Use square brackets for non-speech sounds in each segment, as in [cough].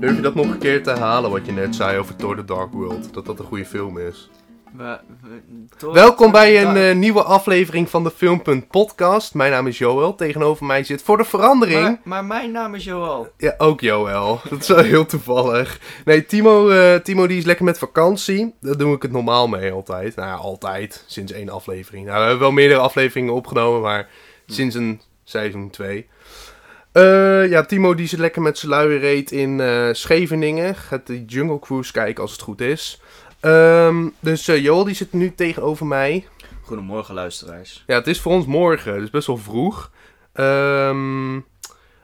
Durf je dat nog een keer te herhalen wat je net zei over Thor The Dark World? Dat dat een goede film is. We, we- Thor- Welkom bij een eh, nieuwe aflevering van de Filmpunt Podcast. Mijn naam is Joël. Tegenover mij zit voor de verandering. maar, maar mijn naam is Joel. Ja, ook Joël. [laughs] Dat is wel heel toevallig. Nee, Timo, eh, Timo die is lekker met vakantie. Daar doe ik het normaal mee altijd. Nou ja, altijd. Sinds één aflevering. Nou, we hebben wel meerdere afleveringen opgenomen, maar sinds een seizoen 2. Ja, Timo die zit lekker met zijn luie reet in eh, Scheveningen. Gaat de Jungle Cruise kijken als het goed is. Ehm, dus eh Joel die zit nu tegenover mij. Goedemorgen luisteraars. Ja, het is voor ons morgen, dus best wel vroeg. Ehm,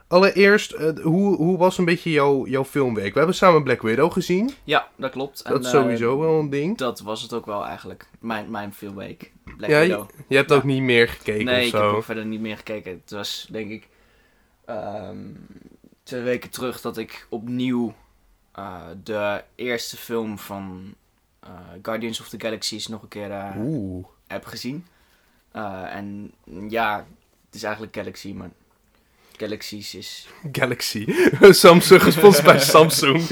allereerst, hoe, hoe was een beetje jouw, jouw filmweek? We hebben samen Black Widow gezien. Ja, dat klopt. En, dat is eh, sowieso wel een ding. Dat was het ook wel eigenlijk. Mijn, mijn filmweek. Black Ja, Widow. Je hebt Ja. ook niet meer gekeken Nee, of ik heb ook verder niet meer gekeken. Het was denk ik ehm, twee weken terug dat ik opnieuw eh, de eerste film van eh, Guardians of the Galaxies nog een keer eh, heb gezien. En ja, het is eigenlijk Galaxy, maar Galaxies is... Galaxy. [laughs] Samsung, [laughs] gesponsord bij Samsung. [laughs]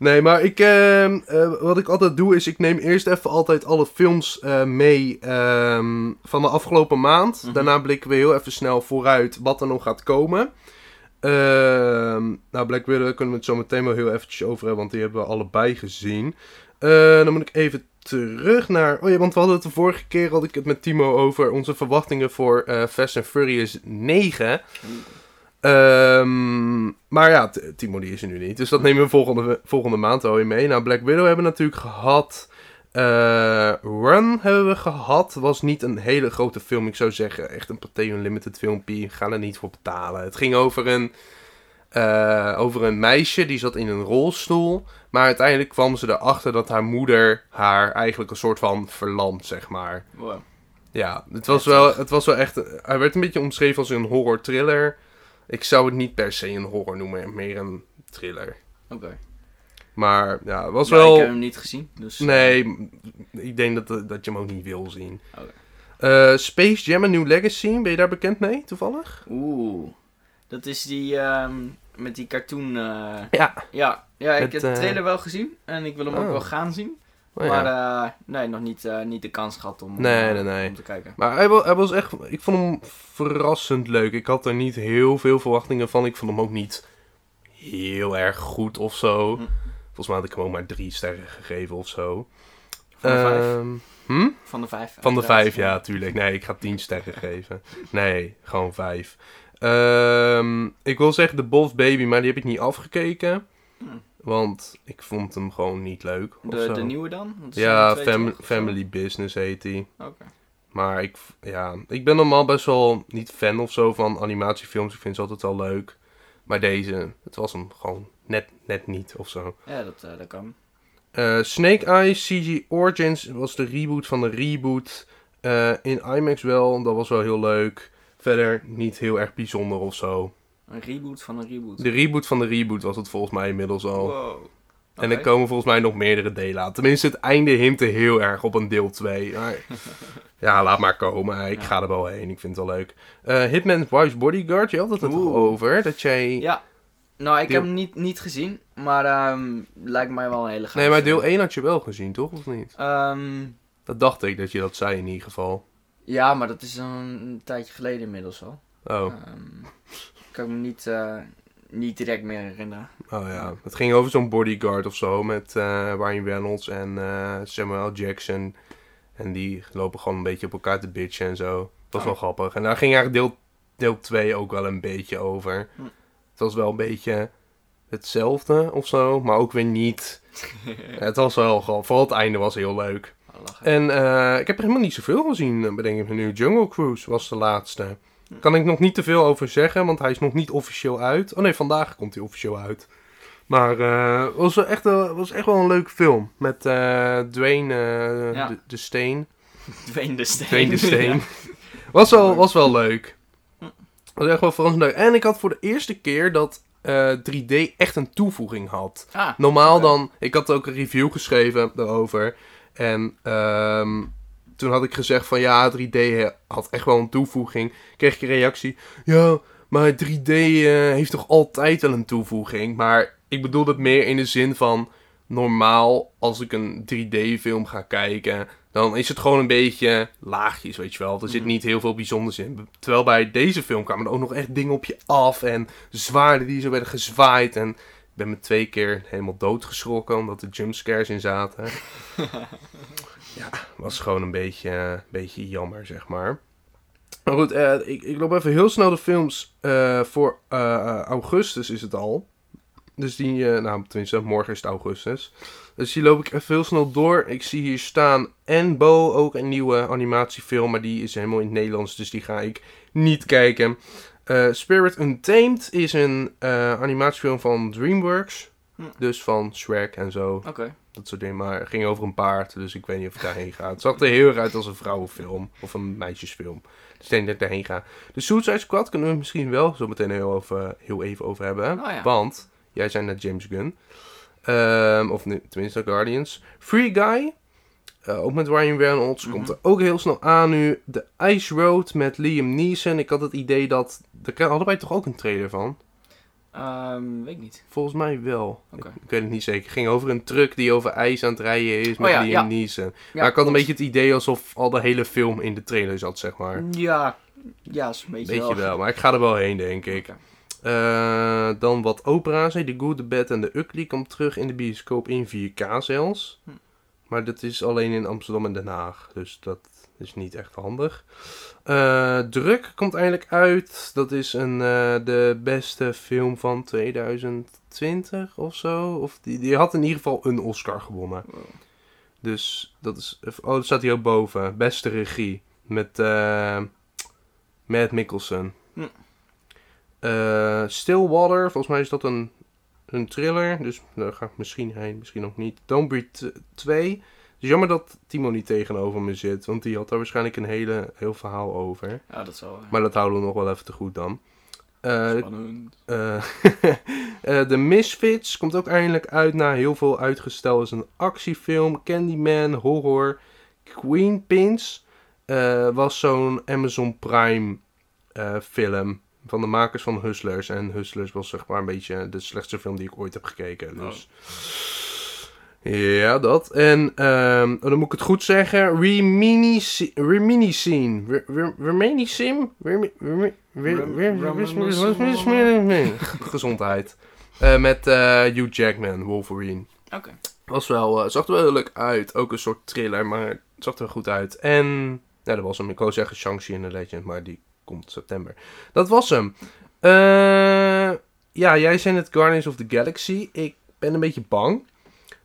nee, maar ik, ehm, eh, wat ik altijd doe is, ik neem eerst even altijd alle films eh, mee ehm, van de afgelopen maand. Mhm. Daarna blikken we heel even snel vooruit wat er nog gaat komen. Ehm, nou, Black Widow kunnen we het zo meteen wel heel eventjes over hebben, want die hebben we allebei gezien. Eh, dan moet ik even terug naar... Oh ja, want we hadden het de vorige keer, had ik het met Timo over onze verwachtingen voor Fast and Furious 9. Ehm, maar ja, Timo die is er nu niet. Dus dat nemen we volgende, volgende maand alweer mee. Nou, Black Widow hebben we natuurlijk gehad. Eh, Run hebben we gehad. Was niet een hele grote film. Ik zou zeggen, echt een Pathé Unlimited filmpje. Ga er niet voor betalen. Het ging over een, eh, over een meisje die zat in een rolstoel. Maar uiteindelijk kwam ze erachter dat haar moeder haar eigenlijk een soort van verlamt, zeg maar. Wow. Ja, het was, wel, het was wel echt... Hij werd een beetje omschreven als een horror thriller. Ik zou het niet per se een horror noemen, meer een thriller. Oké. Maar ja, het was Ja, wel... Ik heb hem niet gezien, dus... eh, Nee, ik denk dat, dat je hem ook niet wil zien. Oké. Eh, Space Jam A New Legacy, ben je daar bekend mee, toevallig? Oeh. Dat is die ehm, met die cartoon... eh, Ja. Ja, ja ik Met, heb de eh, trailer wel gezien en ik wil hem ook Oh. wel gaan zien. Oh, maar ja. eh, nee, nog niet, eh, niet de kans gehad om, Nee, eh, nee, nee. om te kijken. Maar hij, wa- hij was echt... Ik vond hem verrassend leuk. Ik had er niet heel veel verwachtingen van. Ik vond hem ook niet heel erg goed of zo. Hm. Volgens mij had ik hem ook maar drie sterren gegeven of zo. Van de vijf. Ehm, hm? Van de vijf. Van de vijf, ja, tuurlijk. Nee, ik ga tien sterren geven. Nee, gewoon vijf. Ehm, ik wil zeggen de Boss Baby, maar die heb ik niet afgekeken. Hm. Want ik vond hem gewoon niet leuk. De, de nieuwe dan? Want Ja, fam-? Family Business heet die. Oké. Maar ik, ja, ik ben normaal best wel niet fan of zo van animatiefilms. Ik vind ze altijd wel leuk. Maar deze, het was hem gewoon net, net niet of zo. Ja, dat, eh, dat kan. Eh, Snake Eyes CG Origins was de reboot van de reboot. Eh, in IMAX wel, dat was wel heel leuk. Verder niet heel erg bijzonder of zo. Een reboot van een reboot. De reboot van de reboot was het volgens mij inmiddels al. Wow. En er komen volgens mij nog meerdere delen aan. Tenminste, het einde hintte heel erg op een deel 2. [laughs] Maar, ja, laat maar komen. Ik Ja. ga er wel heen. Ik vind het wel leuk. Eh, Hitman's Wife's Bodyguard, je had het er toch over? Dat jij... Ja. Nou, ik Deel- heb hem niet, niet gezien, maar ehm, lijkt mij wel een hele gave nee, maar deel 1 had je wel gezien, toch? Of niet? Ehm, Dat dacht ik dat je dat zei in ieder geval. ja, maar dat is dan een tijdje geleden inmiddels al. Oh, Ehm, kan ik me niet, eh, niet direct meer herinneren. oh ja. Het ging over zo'n bodyguard of zo met Ryan Reynolds en eh, Samuel Jackson. En die lopen gewoon een beetje op elkaar te bitchen en zo. Dat was Oh. wel grappig. En daar ging eigenlijk deel, deel 2 ook wel een beetje over. Hm. Het was wel een beetje hetzelfde of zo, maar ook weer niet. [laughs] het was wel gewoon, vooral het einde was heel leuk. Oh, lachen. En ik heb er helemaal niet zoveel gezien, bedenk ik me nu. Jungle Cruise was de laatste. Kan ik nog niet te veel over zeggen, want hij is nog niet officieel uit. Oh nee, vandaag komt hij officieel uit. Maar eh, het was, wel echt, was echt wel een leuke film. Met eh Dwayne eh, Ja. de, de Steen. [laughs] Dwayne de Steen. Dwayne de [laughs] Steen. Ja. Was wel, was wel leuk. Was echt wel verrassend leuk. En ik had voor de eerste keer dat eh, 3D echt een toevoeging had. Ah, Normaal dan, ik had ook een review geschreven daarover. En ehm, toen had ik gezegd van ja, 3D had echt wel een toevoeging. Kreeg ik een reactie, ja, maar 3D eh, heeft toch altijd wel een toevoeging. Maar ik bedoel het meer in de zin van normaal als ik een 3D-film ga kijken, dan is het gewoon een beetje laagjes, weet je wel. Er zit Mhm. niet heel veel bijzonders in. Terwijl bij deze film kwamen er ook nog echt dingen op je af en zwaarden die zo werden gezwaaid. En ik ben me twee keer helemaal doodgeschrokken omdat er jumpscares in zaten. [laughs] ja, was gewoon een beetje, een beetje jammer, zeg maar. Maar goed, eh, ik, ik loop even heel snel de films eh, voor eh, augustus is het al. Dus die, eh, nou tenminste, morgen is het augustus. Dus die loop ik even heel snel door. Ik zie hier staan en Bo, ook een nieuwe animatiefilm, maar die is helemaal in het Nederlands, dus die ga ik niet kijken. Eh, Spirit Untamed is een eh, animatiefilm van DreamWorks. Hm. Dus van Shrek en zo, Oké. Dat soort dingen. Maar het ging over een paard, dus ik weet niet of ik daarheen ga. Het zag er heel erg uit als een vrouwenfilm of een meisjesfilm. Dus ik denk dat ik daarheen ga. De Suicide Squad kunnen we misschien wel zo meteen heel, over, heel even over hebben. Oh ja. Want jij zijn naar James Gunn. Ehm, of nu, tenminste Guardians. Free Guy. eh, ook met Ryan Reynolds. Mhm. Komt er ook heel snel aan nu. The Ice Road met Liam Neeson. Ik had het idee dat... Daar hadden wij toch ook een trailer van? Ehm, weet ik niet. Volgens mij wel. Ik, ik weet het niet zeker. Het ging over een truck die over ijs aan het rijden is met Oh ja, Liam ja. Neeson. Ja, maar ik had een beetje het idee alsof al de hele film in de trailer zat, zeg maar. Ja, ja, is een beetje, Beetje wel, maar ik ga er wel heen, denk ik. Eh, dan wat opera's. The Good, The Bad en The Ugly komt terug in de bioscoop in 4K zelfs. Hm. Maar dat is alleen in Amsterdam en Den Haag. Dus dat is niet echt handig. Eh, Druk komt eindelijk uit. Dat is een, eh, de beste film van 2020 of zo. Of die, die had in ieder geval een Oscar gewonnen. Wow. Dus dat is... Oh, dat staat hier ook boven. Beste regie. Met eh Matt Mikkelsen. Hm. Stillwater. Volgens mij is dat een, een thriller. Dus daar ga ik misschien heen. Misschien ook niet. Don't Breathe 2. Het is jammer dat Timo niet tegenover me zit. Want die had daar waarschijnlijk een hele, heel verhaal over. Ja, dat zal. Maar dat houden we nog wel even te goed dan. Eh, Spannend. eh, [laughs] eh, The Misfits komt ook eindelijk uit na heel veel uitgesteld. is een actiefilm, Candyman, horror. Queen Pins eh, was zo'n Amazon Prime eh, film van de makers van Hustlers. En Hustlers was zeg maar een beetje de slechtste film die ik ooit heb gekeken. Dus... Ja, dat. En ehm, oh, dan moet ik het goed zeggen. Reminiscene. Reminiscene. Re- re- Reminiscene? Remi- remi- re- re- re- Gezondheid. Eh, met eh, Hugh Jackman, Wolverine. Oké. Was wel, eh, zag er wel heel leuk uit. Ook een soort thriller, maar het zag er goed uit. En, ja, dat was hem. Ik wou zeggen Shang-Chi and the Legend, maar die komt september. Dat was hem. Eh, ja, jij zei het Guardians of the Galaxy. Ik ben een beetje bang.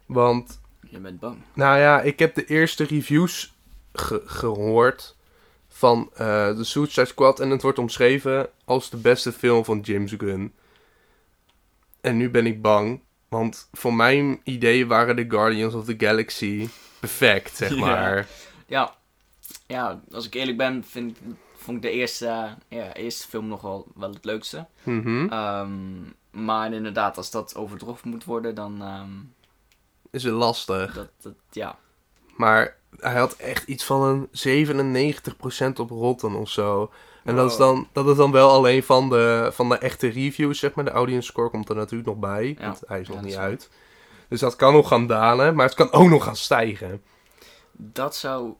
Want Je bent bang. nou ja, ik heb de eerste reviews ge- gehoord van eh de Suicide Squad. En het wordt omschreven als de beste film van James Gunn. En nu ben ik bang. Want voor mijn idee waren de Guardians of the Galaxy perfect, zeg [laughs] Ja. maar. Ja. Ja, als ik eerlijk ben, vind, vond ik de eerste, ja, eerste film nog wel, wel het leukste. Ehm, maar inderdaad, als dat overtroffen moet worden, dan... ehm, Is het lastig. dat, dat, ja. Maar hij had echt iets van een 97% op Rotten of zo. En dat, is dan, dat is dan wel alleen van de, van de echte reviews, zeg maar. De audience score komt er natuurlijk nog bij, Ja. want hij is nog niet is uit. Dus dat kan nog gaan dalen, maar het kan ook nog gaan stijgen. Dat zou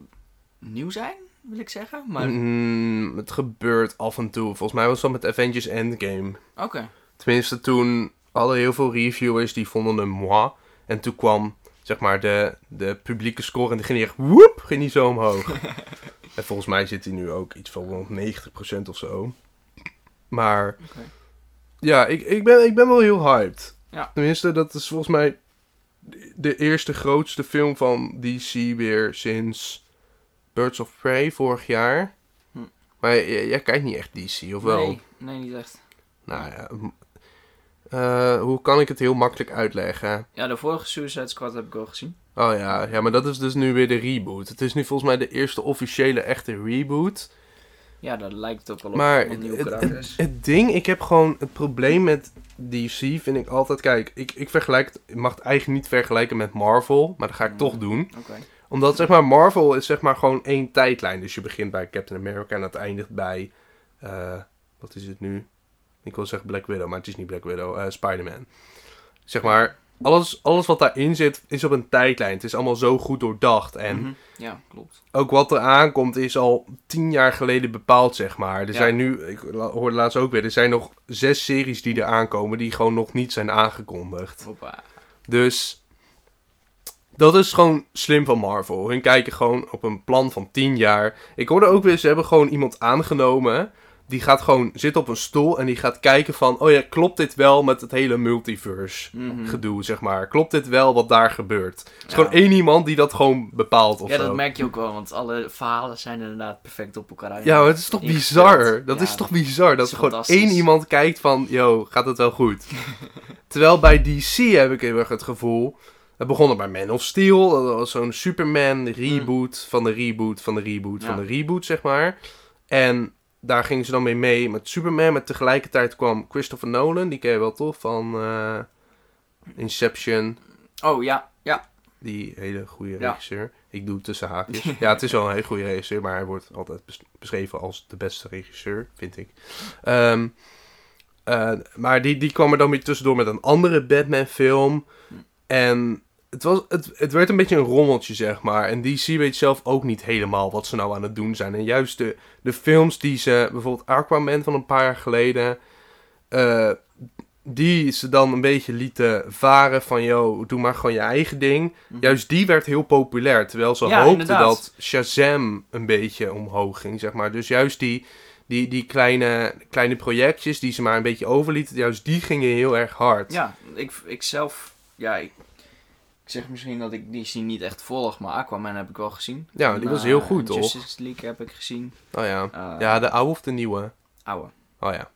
nieuw zijn, wil ik zeggen. Maar Mm, het gebeurt af en toe. Volgens mij was dat met Avengers Endgame. oké. Tenminste, toen hadden heel veel reviewers die vonden hem moi. En toen kwam, zeg maar, de, de publieke score en die ging echt, woep, ging die zo omhoog. [laughs] en volgens mij zit hij nu ook iets van rond 90% of zo. Maar, ja, ik, ik, ben, ik ben wel heel hyped. Ja. Tenminste, dat is volgens mij de- eerste grootste film van DC weer sinds Birds of Prey vorig jaar. Hm. Maar j- jij kijkt niet echt DC, of wel? Nee, nee, niet echt. Nou ja, eh, hoe kan ik het heel makkelijk uitleggen? Ja, de vorige Suicide Squad heb ik al gezien. Oh ja, ja, maar dat is dus nu weer de reboot. Het is nu volgens mij de eerste officiële echte reboot. Ja, dat lijkt ook wel op Maar een het, nieuwe het, het- het ding, ik heb gewoon het probleem met DC vind ik altijd, kijk, ik, ik vergelijk, het- ik mag het eigenlijk niet vergelijken met Marvel, maar dat ga ik toch doen. Oké. Omdat zeg maar Marvel is zeg maar gewoon één tijdlijn. Dus je begint bij Captain America en het eindigt bij, eh, wat is het nu? Ik wil zeggen Black Widow, maar het is niet Black Widow. eh Spider-Man. Zeg maar, alles, alles wat daarin zit is op een tijdlijn. Het is allemaal zo goed doordacht. En Mhm. Ja, klopt. ook wat er aankomt is al tien jaar geleden bepaald, zeg maar. Er Ja. zijn nu, ik hoorde laatst ook weer, er zijn nog zes series die er aankomen die gewoon nog niet zijn aangekondigd. Hoppa. Dus dat is gewoon slim van Marvel. Hun kijken gewoon op een plan van 10 jaar. Ik hoorde ook weer, ze hebben gewoon iemand aangenomen. Die gaat gewoon zitten op een stoel en die gaat kijken van... Oh ja, klopt dit wel met het hele multiverse Mhm. gedoe, zeg maar? Klopt dit wel wat daar gebeurt? Het is Ja. gewoon één iemand die dat gewoon bepaalt of Ja, zo. dat merk je ook wel, want alle verhalen zijn inderdaad perfect op elkaar uit. Ja, maar het is toch bizar? Dat Ja, is toch bizar? Dat er gewoon één iemand kijkt van... Yo, gaat het wel goed? [laughs] Terwijl bij DC heb ik heel erg het gevoel... Het begon er bij Man of Steel. Dat was zo'n Superman reboot van de reboot van de reboot van de reboot, zeg maar. En daar gingen ze dan mee mee met Superman. Maar tegelijkertijd kwam Christopher Nolan. Die ken je wel toch? Van eh, Inception. Oh, ja, ja. Die hele goede Ja. regisseur. Ik doe tussen haakjes. [laughs] ja, het is wel een hele goede regisseur, maar hij wordt altijd bes- beschreven als de beste regisseur, vind ik. Ehm, eh, maar die, die kwam er dan weer tussendoor met een andere Batman-film. En het, was, het, het werd een beetje een rommeltje, zeg maar. En DC weet zelf ook niet helemaal wat ze nou aan het doen zijn. En juist de, de films die ze, bijvoorbeeld Aquaman van een paar jaar geleden... eh, die ze dan een beetje lieten varen van, yo, doe maar gewoon je eigen ding. Mhm. Juist die werd heel populair, terwijl ze Ja, hoopten inderdaad. dat Shazam een beetje omhoog ging, zeg maar. Dus juist die, die, die kleine, kleine projectjes die ze maar een beetje overlieten, juist die gingen heel erg hard. Ja, ik, ik zelf... Ja, ik, ik zeg misschien dat ik DC niet echt volg, maar Aquaman heb ik wel gezien. Ja, En, die was eh, heel goed, toch? Justice League heb ik gezien. Oh ja. Eh, Ja, de oude of de nieuwe? Oude. Oh ja.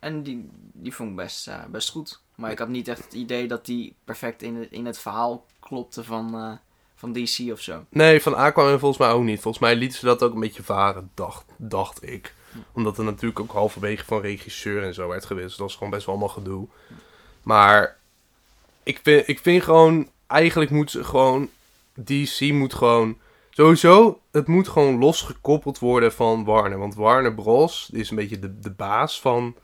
En die, die vond ik best, eh, best goed. Maar ik had niet echt het idee dat die perfect in het, in het verhaal klopte van, eh, van DC of zo. Nee, van Aquaman volgens mij ook niet. Volgens mij lieten ze dat ook een beetje varen, dacht, dacht ik. Omdat er natuurlijk ook halverwege van regisseur en zo werd gewisseld. Dat was gewoon best wel allemaal gedoe. Maar ik vind, ik vind gewoon, eigenlijk moet ze gewoon, DC moet gewoon, sowieso, het moet gewoon losgekoppeld worden van Warner. Want Warner Bros. is een beetje de, de baas van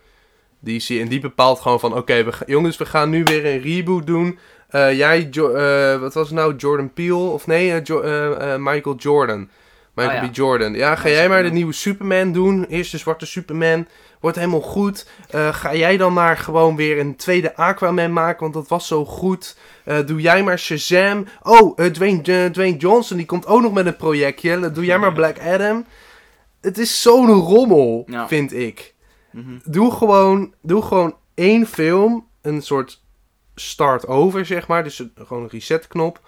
DC. En die bepaalt gewoon van, oké, we jongens, we gaan nu weer een reboot doen. Eh, jij, Jo- eh, wat was het nou, Jordan Peele? Of nee, eh, Jo- Michael Jordan. Michael ja. B. Jordan. Ja, ga jij maar de nieuwe Superman doen. Eerste zwarte Superman. Wordt helemaal goed. Eh, ga jij dan maar gewoon weer een tweede Aquaman maken, want dat was zo goed. Eh, doe jij maar Shazam. Oh, eh, Dwayne, Dwayne Johnson, die komt ook nog met een projectje. Doe jij maar Black Adam. Het is zo'n rommel, Ja. vind ik. Mhm. Doe gewoon, doe gewoon één film, een soort start over, zeg maar. Dus een- gewoon een resetknop.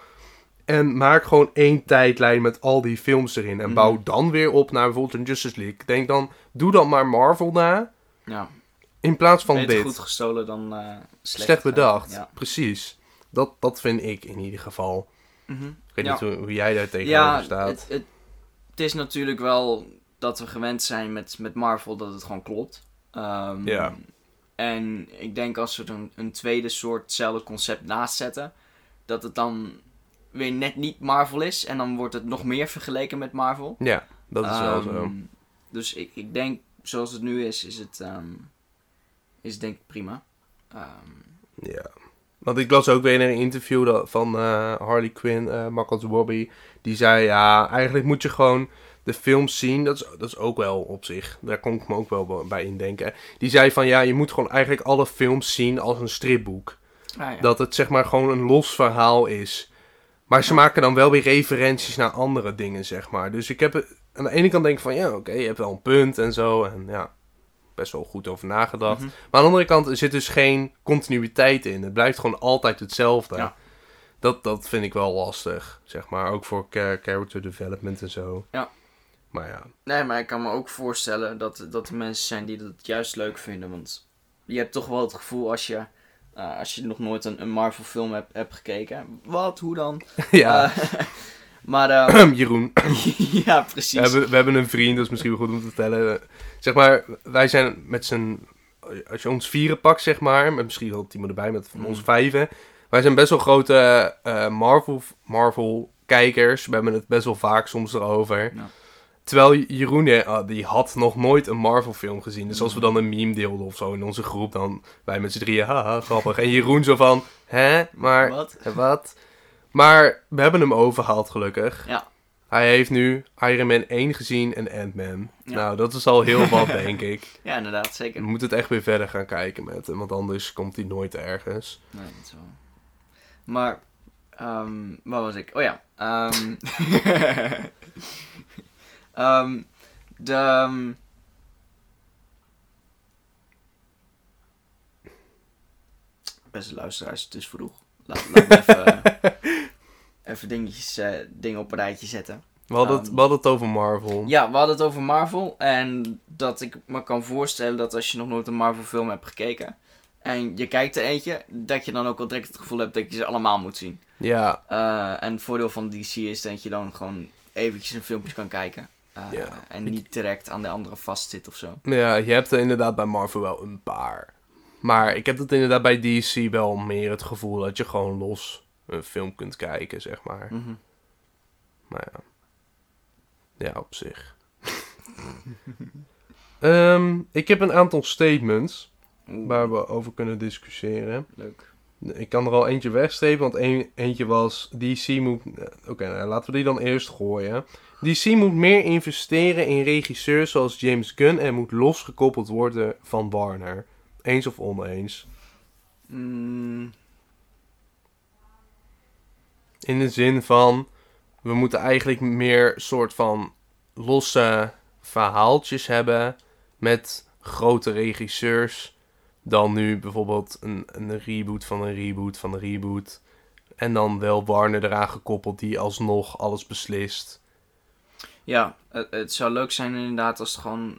En maak gewoon één tijdlijn met al die films erin. En Mhm. bouw dan weer op naar bijvoorbeeld een Justice League. Denk dan, doe dan maar Marvel na. Ja, In plaats van beter dit. goed gestolen dan eh, slecht. Slecht bedacht. Ja. Precies. Dat, dat vind ik in ieder geval. Mhm. Ik weet Ja. niet hoe, hoe jij daar tegenover Ja, staat. het, het, het is natuurlijk wel dat we gewend zijn met, met Marvel dat het gewoon klopt. Ehm, Ja. En ik denk als we er een, een tweede soortzelfde concept naast zetten, dat het dan weer net niet Marvel is. En dan wordt het nog meer vergeleken met Marvel. Ja, dat is wel zo. Ehm, Dus ik, ik denk, zoals het nu is, is het, ehm, is denk ik prima. Ehm, Ja. Want ik las ook weer in een interview dat- van eh, Harley Quinn, eh Marcus Robbie. Die zei, ja, eigenlijk moet je gewoon de films zien. Dat is, dat is ook wel op zich. Daar kon ik me ook wel bij indenken. Die zei van, ja, je moet gewoon eigenlijk alle films zien als een stripboek. ah ja. Dat het zeg maar gewoon een los verhaal is. Maar ze maken dan wel weer referenties naar andere dingen, zeg maar. Dus ik heb er- aan de ene kant denk ik van, ja, oké, je hebt wel een punt en zo. En ja, best wel goed over nagedacht. Mhm. Maar aan de andere kant er zit dus geen continuïteit in. Het blijft gewoon altijd hetzelfde. Ja. Dat, dat vind ik wel lastig, zeg maar. Ook voor cha- character development en zo. Ja. Maar ja. Nee, maar ik kan me ook voorstellen dat, dat er mensen zijn die dat juist leuk vinden. Want je hebt toch wel het gevoel als je, eh, als je nog nooit een, een Marvel film hebt, hebt gekeken. Wat? Hoe dan? [laughs] ja. Eh, [laughs] maar eh, [clears throat] Jeroen, [laughs] ja, precies. we hebben, we hebben een vriend, dat is misschien wel goed om te vertellen. Zeg maar, wij zijn met z'n... Als je ons vieren pakt, zeg maar, met misschien wel Timo erbij, met Mhm. ons vijven. Wij zijn best wel grote Marvel, Marvel kijkers. We hebben het best wel vaak soms erover. Ja. Terwijl Jeroen, eh, die had nog nooit een Marvel film gezien. Dus als we dan een meme deelden of zo in onze groep, dan wij met z'n drieën, haha, grappig. En Jeroen zo van, hè, maar, [laughs] Wat? [laughs] wat? Maar we hebben hem overgehaald gelukkig. Ja. Hij heeft nu Iron Man 1 gezien en Ant-Man. Ja. Nou, dat is al heel wat, [laughs] denk ik. Ja, inderdaad, We zeker. moeten het echt weer verder gaan kijken met hem, want anders komt hij nooit ergens. Nee, dat is wel. Maar, ehm waar was ik? Oh ja. ehm ehm, de. ehm, Beste luisteraars, het is vroeg. Laat, laat me even, [laughs] even dingetjes, eh, dingen op een rijtje zetten. We hadden, het, Ehm. we hadden het over Marvel. Ja, we hadden het over Marvel. En dat ik me kan voorstellen dat als je nog nooit een Marvel film hebt gekeken. En je kijkt er eentje, dat je dan ook wel direct het gevoel hebt dat je ze allemaal moet zien. Ja, Eh, en het voordeel van DC is dat je dan gewoon eventjes een filmpje kan kijken. Eh, Ja. En niet direct aan de andere vastzit of zo. ja, je hebt er inderdaad bij Marvel wel een paar. Maar ik heb het inderdaad bij DC wel meer het gevoel dat je gewoon los een film kunt kijken, zeg maar. Mhm. Maar ja. Ja, op zich. [laughs] Ehm, ik heb een aantal statements Oeh, waar we over kunnen discussiëren. leuk. Ik kan er al eentje wegstrepen, want een, eentje was... DC moet... eh, Oké, nou, laten we die dan eerst gooien. DC moet meer investeren in regisseurs zoals James Gunn... en moet losgekoppeld worden van Warner. Eens of oneens? Mm, In de zin van... We moeten eigenlijk meer soort van losse verhaaltjes hebben... met grote regisseurs... dan nu bijvoorbeeld een, een reboot van een reboot van een reboot... En dan wel Warner eraan gekoppeld die alsnog alles beslist. ja, het, het zou leuk zijn inderdaad als het gewoon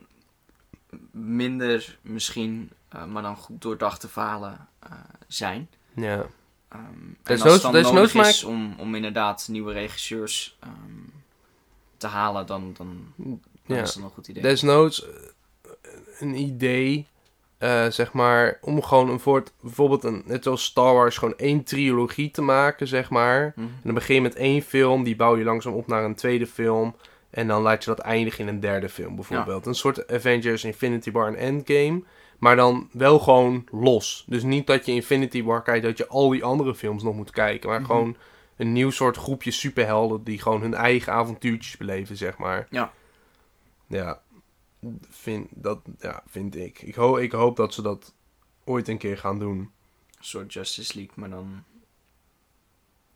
minder misschien, eh, maar dan goed doordachte verhalen eh, zijn. Ja. Ehm, en als het dan nodig is om, om inderdaad nieuwe regisseurs ehm, te halen, dan, dan, dan ja. is dat een goed idee. Desnoods een idee, eh, zeg maar, om gewoon een voort, bijvoorbeeld een, net zoals Star Wars, gewoon één trilogie te maken, zeg maar. Mhm. En dan begin je met één film, die bouw je langzaam op naar een tweede film. En dan laat je dat eindigen in een derde film, bijvoorbeeld. Een soort Avengers, Infinity War en Endgame. Maar dan wel gewoon los. Dus niet dat je Infinity War kijkt, dat je al die andere films nog moet kijken. Maar Mhm. gewoon een nieuw soort groepje superhelden die gewoon hun eigen avontuurtjes beleven, zeg maar. Ja. Ja, vind, dat, ja, vind ik. Ik, ho ik hoop dat ze dat ooit een keer gaan doen. Een soort Justice League, maar dan...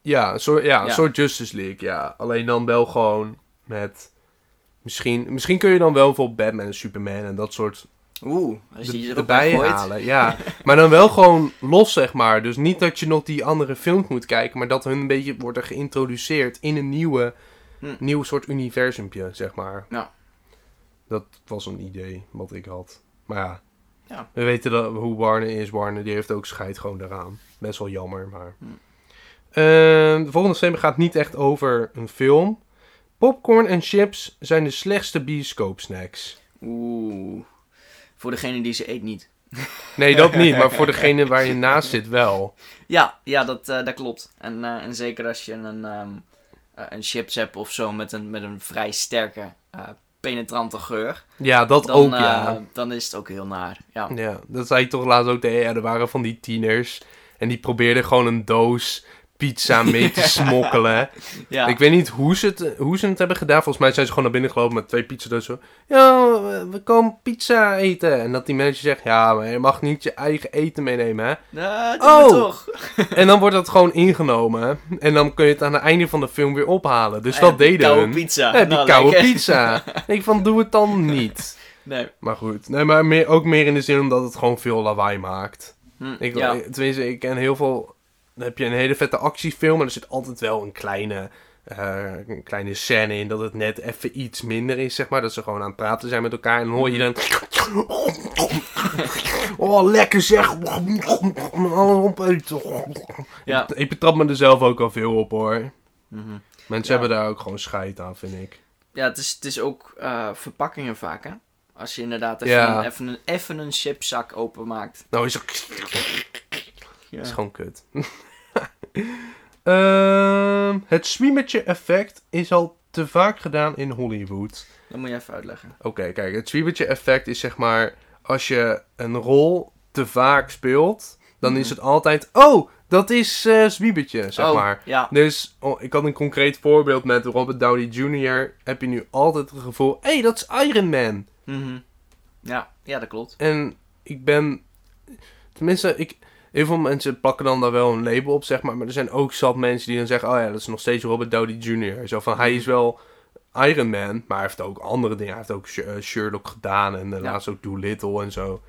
Ja, een soort, ja, een Ja. soort Justice League, ja. Alleen dan wel gewoon met... Misschien, misschien kun je dan wel voor Batman en Superman en dat soort Oeh, als je er- die erbij halen. Ja, [laughs] maar dan wel gewoon los, zeg maar. Dus niet dat je nog die andere films moet kijken, maar dat hun een beetje worden geïntroduceerd in een nieuwe, Hm. nieuw soort universumpje, zeg maar. Ja. Dat was een idee wat ik had. Maar ja, Ja. we weten dat, hoe Warner is. Warner die heeft ook scheid gewoon daaraan. Best wel jammer, maar... Hm. Ehm, de volgende thema gaat niet echt over een film. Popcorn en chips zijn de slechtste bioscoopsnacks. Oeh. Voor degene die ze eet niet. Nee, dat niet, maar voor [laughs] degene waar je naast zit wel. Ja, ja dat, eh, dat klopt. En, eh, en zeker als je een, ehm, eh, een chips hebt of zo met een, met een vrij sterke, penetrante geur. Ja, dat Dan, ook, eh, ja. dan is het ook heel naar. Ja. Ja, dat zei ik toch laatst ook tegen. Ja, er waren van die tieners. En die probeerden gewoon een doos pizza mee te [laughs] smokkelen. ja. Ik weet niet hoe ze, het, hoe ze het hebben gedaan. Volgens mij zijn ze gewoon naar binnen gelopen met twee pizzadozen. Ja, we- komen pizza eten. En dat die manager zegt, ja, maar je mag niet je eigen eten meenemen, hè. Nou, Oh! toch. [laughs] En dan wordt dat gewoon ingenomen. En dan kun je het aan het einde van de film weer ophalen. Dus dat die deden koude hun. pizza. Ja, die Nou, koude lekker. pizza. [laughs] ik van, doe het dan niet. Nee. Maar goed, nee, maar meer, ook meer in de zin omdat het gewoon veel lawaai maakt. Hm, Ik, ja. Tenminste, ik ken heel veel... Dan heb je een hele vette actiefilm, maar er zit altijd wel een kleine, eh, een kleine scène in dat het net even iets minder is, zeg maar. Dat ze gewoon aan het praten zijn met elkaar en dan hoor je dan... Oh, lekker zeg! Ja. Ik betrap me er zelf ook al veel op, hoor. Mhm. Mensen Ja. hebben daar ook gewoon scheid aan, vind ik. Ja, het is, het is ook eh, verpakkingen vaak, hè. Als je inderdaad even, Ja. een, even, een, even een chipzak openmaakt. Nou is het... Ja. Is gewoon kut. [laughs] Ehm, het swiemertje effect is al te vaak gedaan in Hollywood. Dat moet je even uitleggen. Oké, kijk, het zwiebertje effect is zeg maar... Als je een rol te vaak speelt, dan Mhm. is het altijd... Oh, dat is zwiebertje, zeg oh, maar. Ja. Dus oh, ik had een concreet voorbeeld met Robert Downey Jr. Heb je nu altijd het gevoel... Hé, hey, dat is Iron Man. Mhm. ja. Ja, dat klopt. En ik ben... Tenminste, ik... Heel veel mensen plakken dan daar wel een label op, zeg maar. Maar er zijn ook zat mensen die dan zeggen... Oh ja, dat is nog steeds Robert Downey Jr. Zo van, hij is wel Iron Man. Maar hij heeft ook andere dingen. Hij heeft ook eh, Sherlock gedaan. En uh, Ja. laatst ook Doolittle en zo.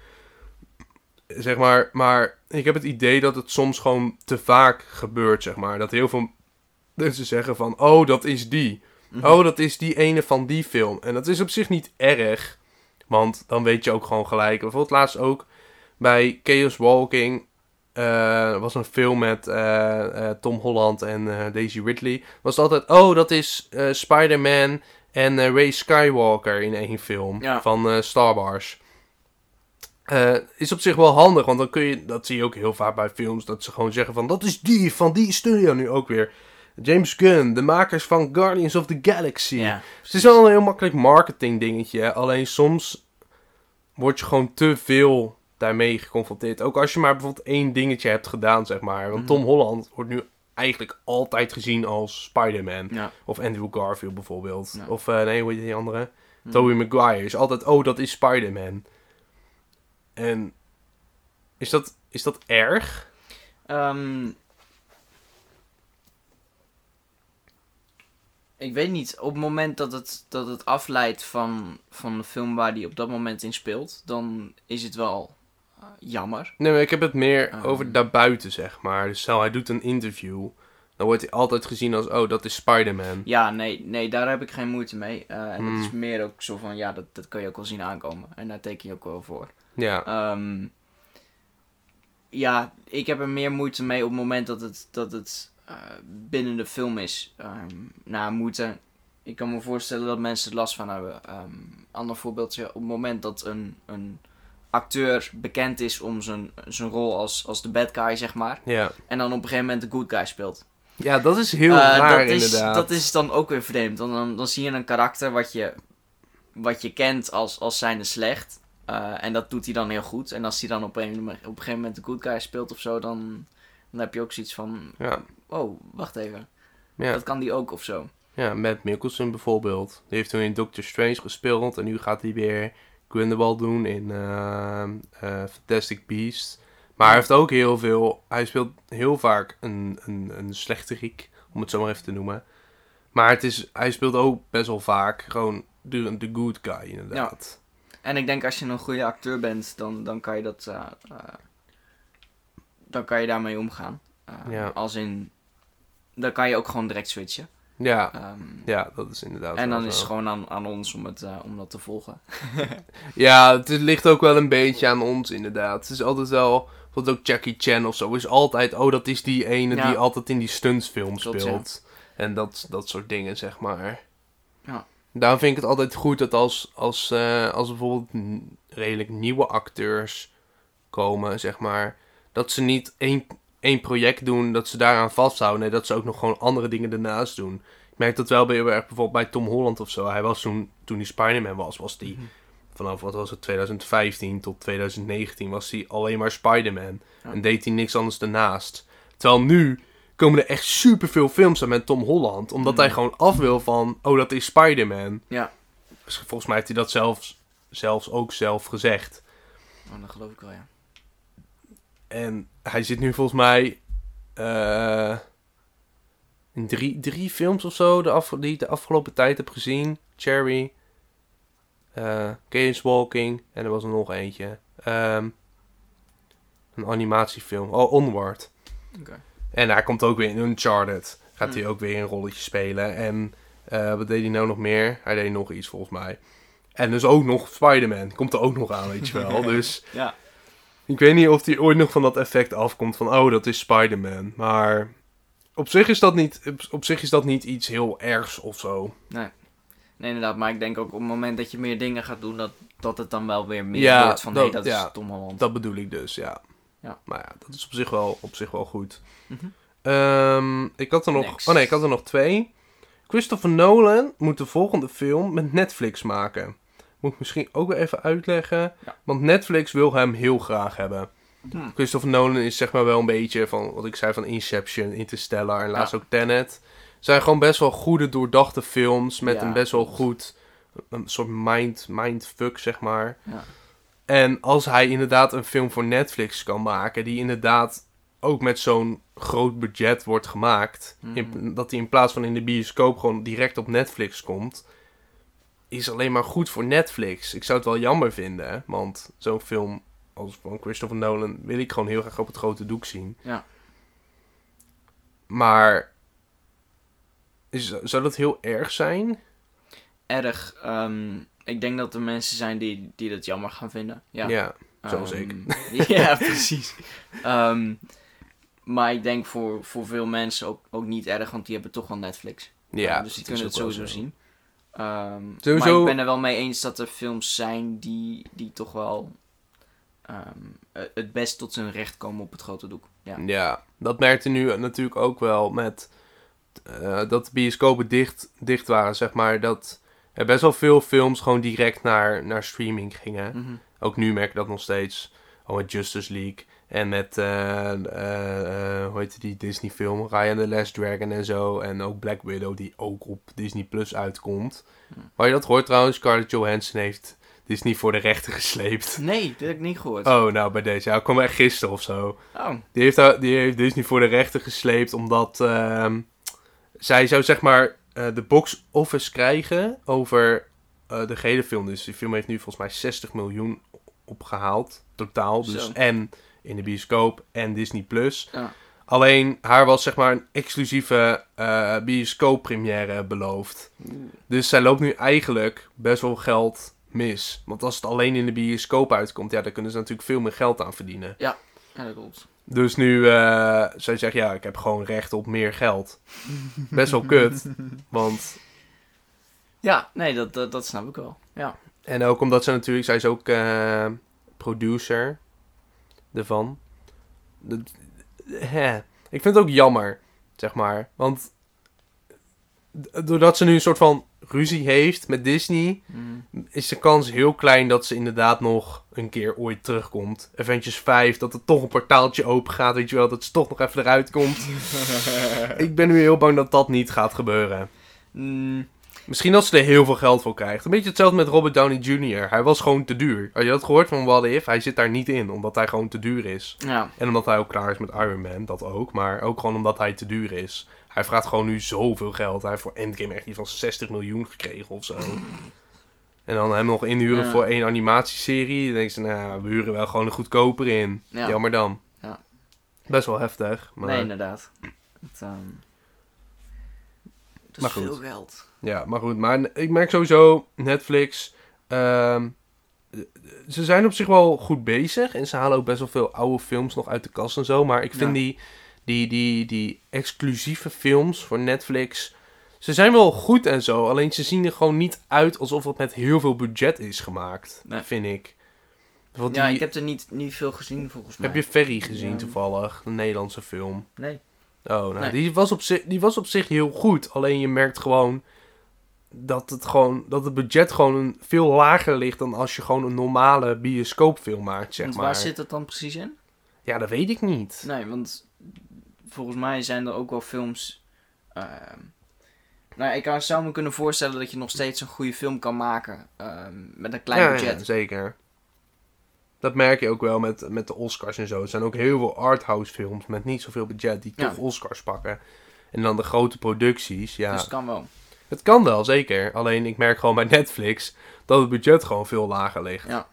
Zeg maar, maar ik heb het idee dat het soms gewoon te vaak gebeurt, zeg maar. Dat heel veel mensen zeggen van... Oh, dat is die. Mhm. Oh, dat is die ene van die film. En dat is op zich niet erg. Want dan weet je ook gewoon gelijk. Bijvoorbeeld laatst ook bij Chaos Walking. Er was een film met eh, eh, Tom Holland en Daisy Ridley. Was het altijd, oh, dat is Spider-Man en Ray Skywalker in één film Ja. van Star Wars. Is op zich wel handig, want dan kun je, dat zie je ook heel vaak bij films, dat ze gewoon zeggen van, dat is die van die studio nu ook weer. James Gunn, de makers van Guardians of the Galaxy. Ja. Het is wel een heel makkelijk marketing dingetje. Alleen soms word je gewoon te veel daarmee geconfronteerd. Ook als je maar bijvoorbeeld één dingetje hebt gedaan, zeg maar. Want Mhm. Tom Holland wordt nu eigenlijk altijd gezien als Spider-Man. Ja. Of Andrew Garfield bijvoorbeeld. Ja. Of, eh, nee, hoe heet die andere? Hm. Tobey Maguire. Is altijd, oh, dat is Spider-Man. En is dat, is dat erg? Ehm, ik weet niet. Op het moment dat het, dat het afleidt van, van de film waar die op dat moment in speelt, dan is het wel jammer. Nee, maar ik heb het meer Ehm. over daarbuiten, zeg maar. Dus stel, hij doet een interview. Dan wordt hij altijd gezien als, oh, dat is Spider-Man. Ja, nee, nee, daar heb ik geen moeite mee. Eh, en Hmm. het is meer ook zo van, ja, dat, dat kan je ook wel zien aankomen. En daar teken je ook wel voor. Ja, Ehm, ja, ik heb er meer moeite mee op het moment dat het, dat het eh, binnen de film is. Ehm nou, moeite. Ik kan me voorstellen dat mensen er last van hebben. Ehm ander voorbeeldje. Op het moment dat een, een acteur bekend is om zijn, zijn rol als, als de bad guy, zeg maar. ja. En dan op een gegeven moment de good guy speelt. Ja, dat is heel Eh, raar dat is, inderdaad. Dat is dan ook weer vreemd. Dan, dan, dan zie je een karakter wat je, wat je kent als, als zijnde slecht. Eh, en dat doet hij dan heel goed. En als hij dan op een, op een gegeven moment de good guy speelt of zo, dan, dan heb je ook zoiets van... Ja, Oh, wacht even. ja. Dat kan die ook of zo. ja, Matt Mikkelsen bijvoorbeeld. Die heeft toen in Doctor Strange gespeeld. En nu gaat hij weer Grindelwald doen in eh, eh, Fantastic Beasts. Maar hij heeft ook heel veel... Hij speelt heel vaak een, een, een slechterik, om het zo maar even te noemen. Maar het is, hij speelt ook best wel vaak gewoon de, de good guy, inderdaad. En ik denk als je een goede acteur bent, dan, dan kan je dat... eh, dan kan je daarmee omgaan. Ja. Als in... Dan kan je ook gewoon direct switchen. Ja, Ehm, ja, dat is inderdaad en dan is het gewoon aan, aan ons om, het, eh, om dat te volgen. [laughs] Ja, het ligt ook wel een beetje aan ons inderdaad. Het is altijd wel, bijvoorbeeld ook Jackie Chan of zo, is altijd, oh dat is die ene Ja. die altijd in die stuntsfilm Klopt, speelt. En dat, dat soort dingen, zeg maar. Ja. Daarom vind ik het altijd goed dat als, als, eh, als bijvoorbeeld redelijk nieuwe acteurs komen, zeg maar, dat ze niet één, één project doen, dat ze daaraan vasthouden. Nee, dat ze ook nog gewoon andere dingen ernaast doen. Ik merk dat wel bij, bijvoorbeeld bij Tom Holland of zo. Hij was toen, toen hij Spider-Man was, was die vanaf wat was het 2015 tot 2019 was hij alleen maar Spider-Man. Ja. En deed hij niks anders daarnaast. Terwijl nu komen er echt superveel films aan met Tom Holland. Omdat Mm. hij gewoon af wil van, oh dat is Spider-Man. Ja. Volgens mij heeft hij dat zelfs, zelfs ook zelf gezegd. Oh, dat geloof ik wel, ja. En hij zit nu volgens mij eh, in drie, drie films of zo de af, die ik de afgelopen tijd heb gezien. Cherry, eh Chaos Walking en er was er nog eentje. Ehm, een animatiefilm. Oh, Onward. En hij komt ook weer in Uncharted. Gaat hij Hmm. ook weer een rolletje spelen. En eh, wat deed hij nou nog meer? Hij deed nog iets volgens mij. En dus ook nog Spider-Man. Komt er ook nog aan, weet je wel. [laughs] dus Ja. Ik weet niet of hij ooit nog van dat effect afkomt van, oh, dat is Spider-Man. Maar op zich is dat niet, op, zich is dat niet iets heel ergs of zo. Nee. Nee, inderdaad. Maar ik denk ook op het moment dat je meer dingen gaat doen, dat, dat het dan wel weer meer Ja, wordt van, dat- hé, dat ja. is Tom Holland. Dat bedoel ik dus, ja. Ja. Maar ja, dat is op zich wel, op zich wel goed. Mhm. Ehm, ik had er nog, Next. oh nee, ik had er nog twee. Christopher Nolan moet de volgende film met Netflix maken. Moet ik misschien ook wel even uitleggen. Ja. Want Netflix wil hem heel graag hebben. Hm. Christopher Nolan is zeg maar wel een beetje van wat ik zei van Inception, Interstellar en laatst Ja. ook Tenet. Zijn gewoon best wel goede, doordachte films met Ja, een best wel goed, een soort mind, mindfuck zeg maar. Ja. En als hij inderdaad een film voor Netflix kan maken, die inderdaad ook met zo'n groot budget wordt gemaakt, in- Mhm. dat hij in plaats van in de bioscoop gewoon direct op Netflix komt, is alleen maar goed voor Netflix. Ik zou het wel jammer vinden, want zo'n film als van Christopher Nolan wil ik gewoon heel graag op het grote doek zien. Ja. Maar is, zou dat heel erg zijn? Erg. ehm, ik denk dat er mensen zijn die, die dat jammer gaan vinden. Ja. Ja, zoals Ehm, ik. [laughs] ja, precies. Ehm, maar ik denk voor, voor veel mensen ook, ook niet erg, want die hebben toch wel Netflix. ja dus die kunnen het sowieso zien. Ehm, Sowieso- Maar ik ben er wel mee eens dat er films zijn die, die toch wel ehm, eh, het best tot zijn recht komen op het grote doek. Ja. Ja, dat merkte nu natuurlijk ook wel met eh, dat de bioscopen dicht, dicht waren, zeg maar. Dat er best wel veel films gewoon direct naar, naar streaming gingen. Mhm. Ook nu merk ik dat nog steeds. Al met Justice League. En met, eh, hoe heet die Disney film? Ryan the Last Dragon en zo. En ook Black Widow, die ook op Disney Plus uitkomt. Hm. Waar je dat hoort trouwens, Scarlett Johansson heeft Disney voor de rechter gesleept. Nee, dat heb ik niet gehoord. Oh, nou bij deze. Ja, kwam echt gisteren of zo. Oh. Die heeft, die heeft Disney voor de rechter gesleept omdat ehm, zij zou zeg maar de box office krijgen over de gehele film. Dus die film heeft nu volgens mij 60 miljoen opgehaald totaal. Dus Zo. en in de bioscoop en Disney Plus. Ja. Alleen haar was zeg maar een exclusieve eh bioscooppremière beloofd. Dus zij loopt nu eigenlijk best wel geld mis. Want als het alleen in de bioscoop uitkomt, ja, dan kunnen ze natuurlijk veel meer geld aan verdienen. Ja, dat klopt. Dus nu, eh zij zegt, ja, ik heb gewoon recht op meer geld. Best wel kut. Want, [laughs] Ja, nee, dat, dat, dat snap ik wel. Ja. en ook omdat ze natuurlijk, zij is ook eh, producer ervan. Dat, hè. Ik vind het ook jammer, zeg maar. Want doordat ze nu een soort van ruzie heeft met Disney, Mm. is de kans heel klein dat ze inderdaad nog een keer ooit terugkomt. Avengers 5, dat er toch een portaaltje open gaat, weet je wel, dat ze toch nog even eruit komt. [laughs] Ik ben nu heel bang dat dat niet gaat gebeuren. Mm, Misschien als ze er heel veel geld voor krijgt. Een beetje hetzelfde met Robert Downey Jr. Hij was gewoon te duur. Had je dat gehoord van What If? Hij zit daar niet in, omdat hij gewoon te duur is. ja. En omdat hij ook klaar is met Iron Man, dat ook. Maar ook gewoon omdat hij te duur is. Hij vraagt gewoon nu zoveel geld. Hij heeft voor Endgame echt iets van 60 miljoen gekregen of zo. En dan hem nog inhuren Ja. voor één animatieserie. Dan denk ze, nou, we huren wel gewoon een goedkoper in. Ja. Jammer dan. Ja. Best wel heftig. Maar, Nee, inderdaad. Het, ehm, dat Maar is goed. veel geld. Ja, maar goed. Maar ik merk sowieso, Netflix... ehm, ze zijn op zich wel goed bezig. En ze halen ook best wel veel oude films nog uit de kast en zo. Maar ik vind Ja. die, die, die, die exclusieve films voor Netflix... Ze zijn wel goed en zo. Alleen ze zien er gewoon niet uit alsof het met heel veel budget is gemaakt. Nee. Vind ik. Want Ja, die- ik heb er niet, niet veel gezien volgens mij. heb je Ferry gezien Ja. toevallig? Een Nederlandse film. Nee. Oh, nou, Nee. die, was op zich, die was op zich heel goed. Alleen je merkt gewoon dat het, gewoon, dat het budget gewoon een, veel lager ligt dan als je gewoon een normale bioscoopfilm maakt, zeg Want maar. waar zit het dan precies in? Ja, dat weet ik niet. Nee, want volgens mij zijn er ook wel films. ehm, nou, ik kan- zou me kunnen voorstellen dat je nog steeds een goede film kan maken ehm, met een klein ja, budget. ja, zeker. Dat merk je ook wel met, met de Oscars en zo. Er zijn ook heel veel arthouse films met niet zoveel budget die Ja. toch Oscars pakken. En dan de grote producties, ja. Dus het kan wel. Het kan wel, zeker. Alleen ik merk gewoon bij Netflix dat het budget gewoon veel lager ligt. Ja.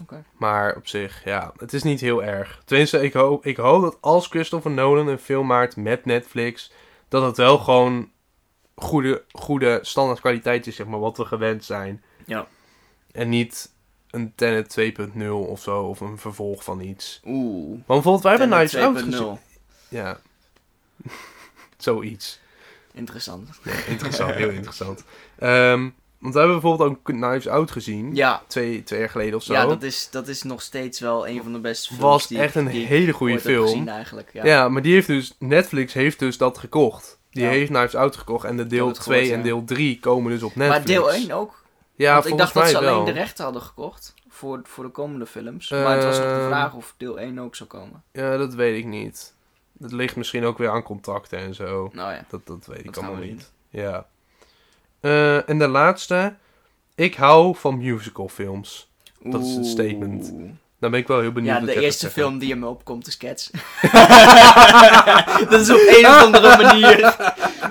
Oké. Maar op zich, ja, het is niet heel erg. Tenminste, ik hoop, ik hoop dat als Christopher Nolan een film maakt met Netflix, dat het wel gewoon goede, goede standaard kwaliteit is, zeg maar, wat we gewend zijn. Ja. En niet een Tenet 2.0 of zo, of een vervolg van iets. Oeh. Want bijvoorbeeld, wij hebben Tenet Knives Out 2.0. gezien. Ja. [laughs] Zoiets. Interessant. Ja, interessant, heel interessant. Ehm, want we hebben bijvoorbeeld ook Knives Out gezien. Ja, Twee, twee jaar geleden of zo. ja dat, is, dat is nog steeds wel een van de beste films was die, echt een die hele goede film. gezien eigenlijk. Ja. Ja. maar die heeft dus, Netflix heeft dus dat gekocht. Die Ja. heeft Knives Out gekocht. En de deel heb het 2 gehoord, en deel 3 komen dus op Netflix. Maar deel 1 ook? Ja, Want ik dacht dat ze wel. alleen de rechten hadden gekocht voor, voor de komende films. maar het was nog de Ehm, vraag of deel 1 ook zou komen. Ja, dat weet ik niet. Dat ligt misschien ook weer aan contacten en zo. Nou ja. Dat, dat weet ik Dat allemaal we niet. Ja. Eh, en de laatste. Ik hou van musicalfilms. Dat is een statement. Dan ben ik wel heel benieuwd Ja, de eerste film die in me opkomt is Cats. [laughs] dat is op een of andere manier.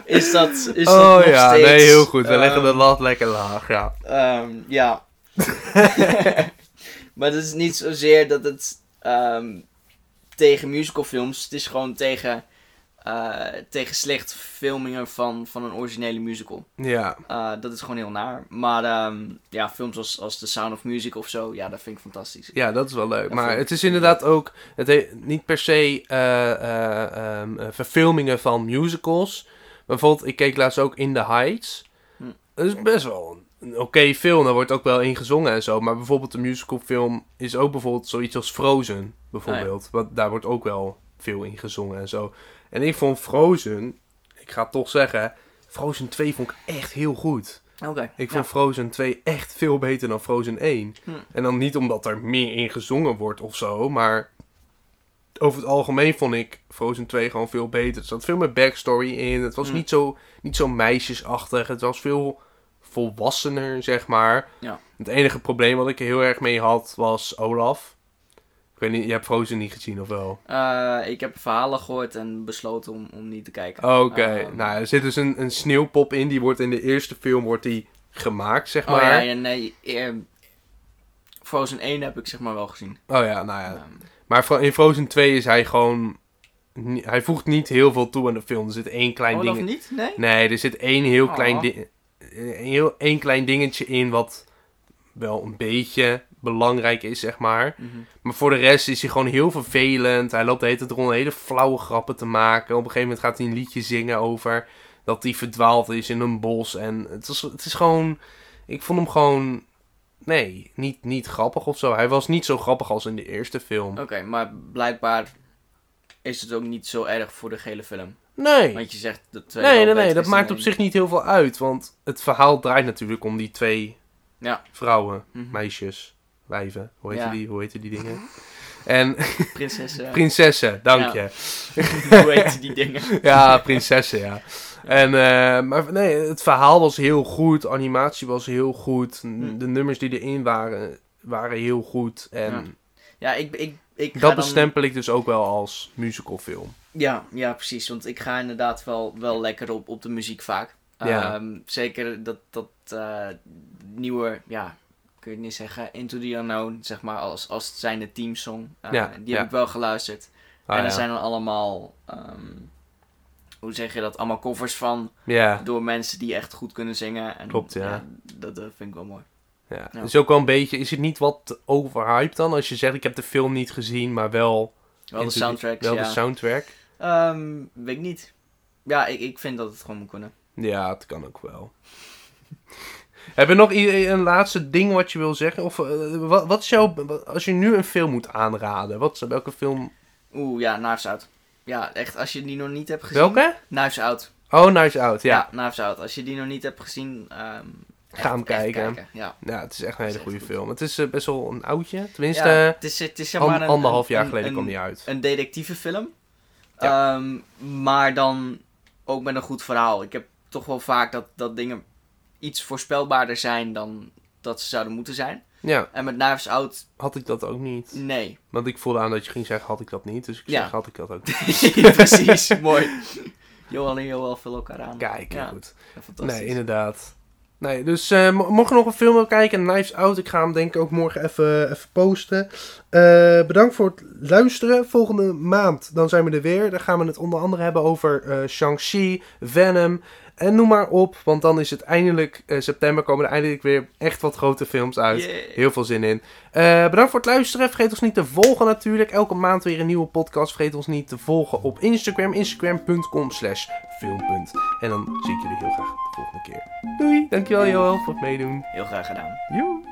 Is dat, is dat oh nog ja, steeds... nee, heel goed. We ehm, leggen de lat lekker laag, ja. ehm, ja. [laughs] [laughs] maar het is niet zozeer dat het ehm, tegen musicalfilms... Het is gewoon tegen, eh, tegen slecht filmingen van, van een originele musical. Ja, Eh, dat is gewoon heel naar. Maar ehm, ja, films als, als The Sound of Music of zo, ja, dat vind ik fantastisch. ja, dat is wel leuk. Maar het is inderdaad ook het he- niet per se eh, eh, ehm, eh, verfilmingen van musicals. Bijvoorbeeld, ik keek laatst ook In the Heights. Hm. Dat is best wel een, een oké film. Daar wordt ook wel in gezongen en zo. Maar bijvoorbeeld de musicalfilm is ook bijvoorbeeld zoiets als Frozen. Bijvoorbeeld. Want daar wordt ook wel veel in gezongen en zo. En ik vond Frozen, ik ga het toch zeggen, Frozen 2 vond ik echt heel goed. Oké. Ik vond Frozen 2 echt veel beter dan Frozen 1. Hm. En dan niet omdat er meer in gezongen wordt of zo, maar over het algemeen vond ik Frozen 2 gewoon veel beter. Er zat veel meer backstory in. Het was Hm. niet, zo, niet zo meisjesachtig. Het was veel volwassener, zeg maar. Ja. Het enige probleem wat ik er heel erg mee had was Olaf. Ik weet niet, je hebt Frozen niet gezien of wel? Eh, ik heb verhalen gehoord en besloten om, om niet te kijken. Oké, Ehm, nou er zit dus een, een sneeuwpop in. Die wordt in de eerste film wordt die gemaakt, zeg Oh maar. ja, ja, nee. eer- Frozen 1 heb ik zeg maar wel gezien. Oh ja, nou ja. Ehm, Maar in Frozen 2 is hij gewoon... Hij voegt niet heel veel toe aan de film. Er zit één klein Olaf ding... niet? Nee? Nee, er zit één heel Oh. klein ding... Een heel één klein dingetje in wat wel een beetje belangrijk is, zeg maar. Mhm. Maar voor de rest is hij gewoon heel vervelend. Hij loopt de hele tijd rond hele flauwe grappen te maken. Op een gegeven moment gaat hij een liedje zingen over dat hij verdwaald is in een bos. En het is, het is gewoon... Ik vond hem gewoon... Nee, niet, niet grappig of zo. Hij was niet zo grappig als in de eerste film. Oké, maar blijkbaar is het ook niet zo erg voor de gele film. Nee. Want je zegt twee Nee, nee, dat maakt op zich niet heel veel uit. Want het verhaal draait natuurlijk om die twee Ja. vrouwen, Mhm. meisjes, wijven. Hoe heet Ja. die, hoe heet die dingen? En [laughs] Prinses. eh, prinsessen, dank Ja. je. [laughs] hoe heet die dingen? [laughs] Ja, prinsessen, ja. En, eh, maar nee, het verhaal was heel goed. Animatie was heel goed. Hm. De nummers die erin waren, waren heel goed. En Ja. Ja, ik, ik, ik dat dan- bestempel ik dus ook wel als musicalfilm. Ja, ja, precies. Want ik ga inderdaad wel, wel lekker op, op de muziek vaak. Ja. Ehm, zeker dat, dat eh, nieuwe, ja, kun je niet zeggen, Into the Unknown, zeg maar, als, als het zijn de teamsong. Eh, Ja, die ja. heb ik wel geluisterd. Ah, en er zijn dan allemaal, ehm, hoe zeg je dat, allemaal covers van ja, door mensen die echt goed kunnen zingen. En, Klopt, ja. dat, dat vind ik wel mooi. Ja. Ja. Is ook wel een beetje, is het niet wat overhyped dan? Als je zegt, ik heb de film niet gezien, maar wel, Wel de soundtracks, wel ja. de soundtrack. Ehm, weet ik niet. Ja, ik, ik vind dat het gewoon moet kunnen. Ja, het kan ook wel. [laughs] Heb je nog een laatste ding wat je wil zeggen? Of eh, wat, wat is jouw, als je nu een film moet aanraden, wat, welke film? Oeh, ja, Knives Out. Ja, echt, als je die nog niet hebt gezien. Welke? Knives Out. Oh, Nice Out, ja. Ja, Knives Out. Als je die nog niet hebt gezien, ehm, Ga hem kijken. Ja. Ja, het is echt een hele goede goed. film. Het is eh, best wel een oudje. Tenminste, Ja, het is, het is zeg an- maar een, anderhalf jaar geleden een, kwam die uit. Een detectivefilm. Ehm, maar dan ook met een goed verhaal. Ik heb toch wel vaak dat, dat dingen iets voorspelbaarder zijn dan dat ze zouden moeten zijn. Ja, En met Knives Out, had ik dat ook niet. nee. Want ik voelde aan dat je ging zeggen, had ik dat niet. Dus ik Ja. zeg, had ik dat ook niet. [laughs] [laughs] Precies, mooi. Johan en Joel vullen elkaar aan. Kijk, ja, goed. fantastisch. Nee, inderdaad. Nee, dus mo- mocht je nog een film willen kijken, Knives Out, ik ga hem denk ik ook morgen even, even posten. Eh, bedankt voor het luisteren. Volgende maand, dan zijn we er weer. Dan gaan we het onder andere hebben over eh Shang-Chi, Venom en noem maar op. Want dan is het eindelijk, eh, september komen er eindelijk weer echt wat grote films uit. Yeah. Heel veel zin in. Eh, bedankt voor het luisteren. Vergeet ons niet te volgen natuurlijk. Elke maand weer een nieuwe podcast. Vergeet ons niet te volgen op Instagram. Instagram.com slash film. En dan zie ik jullie heel graag de volgende keer. Doei. Dankjewel Joel voor het meedoen. Heel graag gedaan. Joe.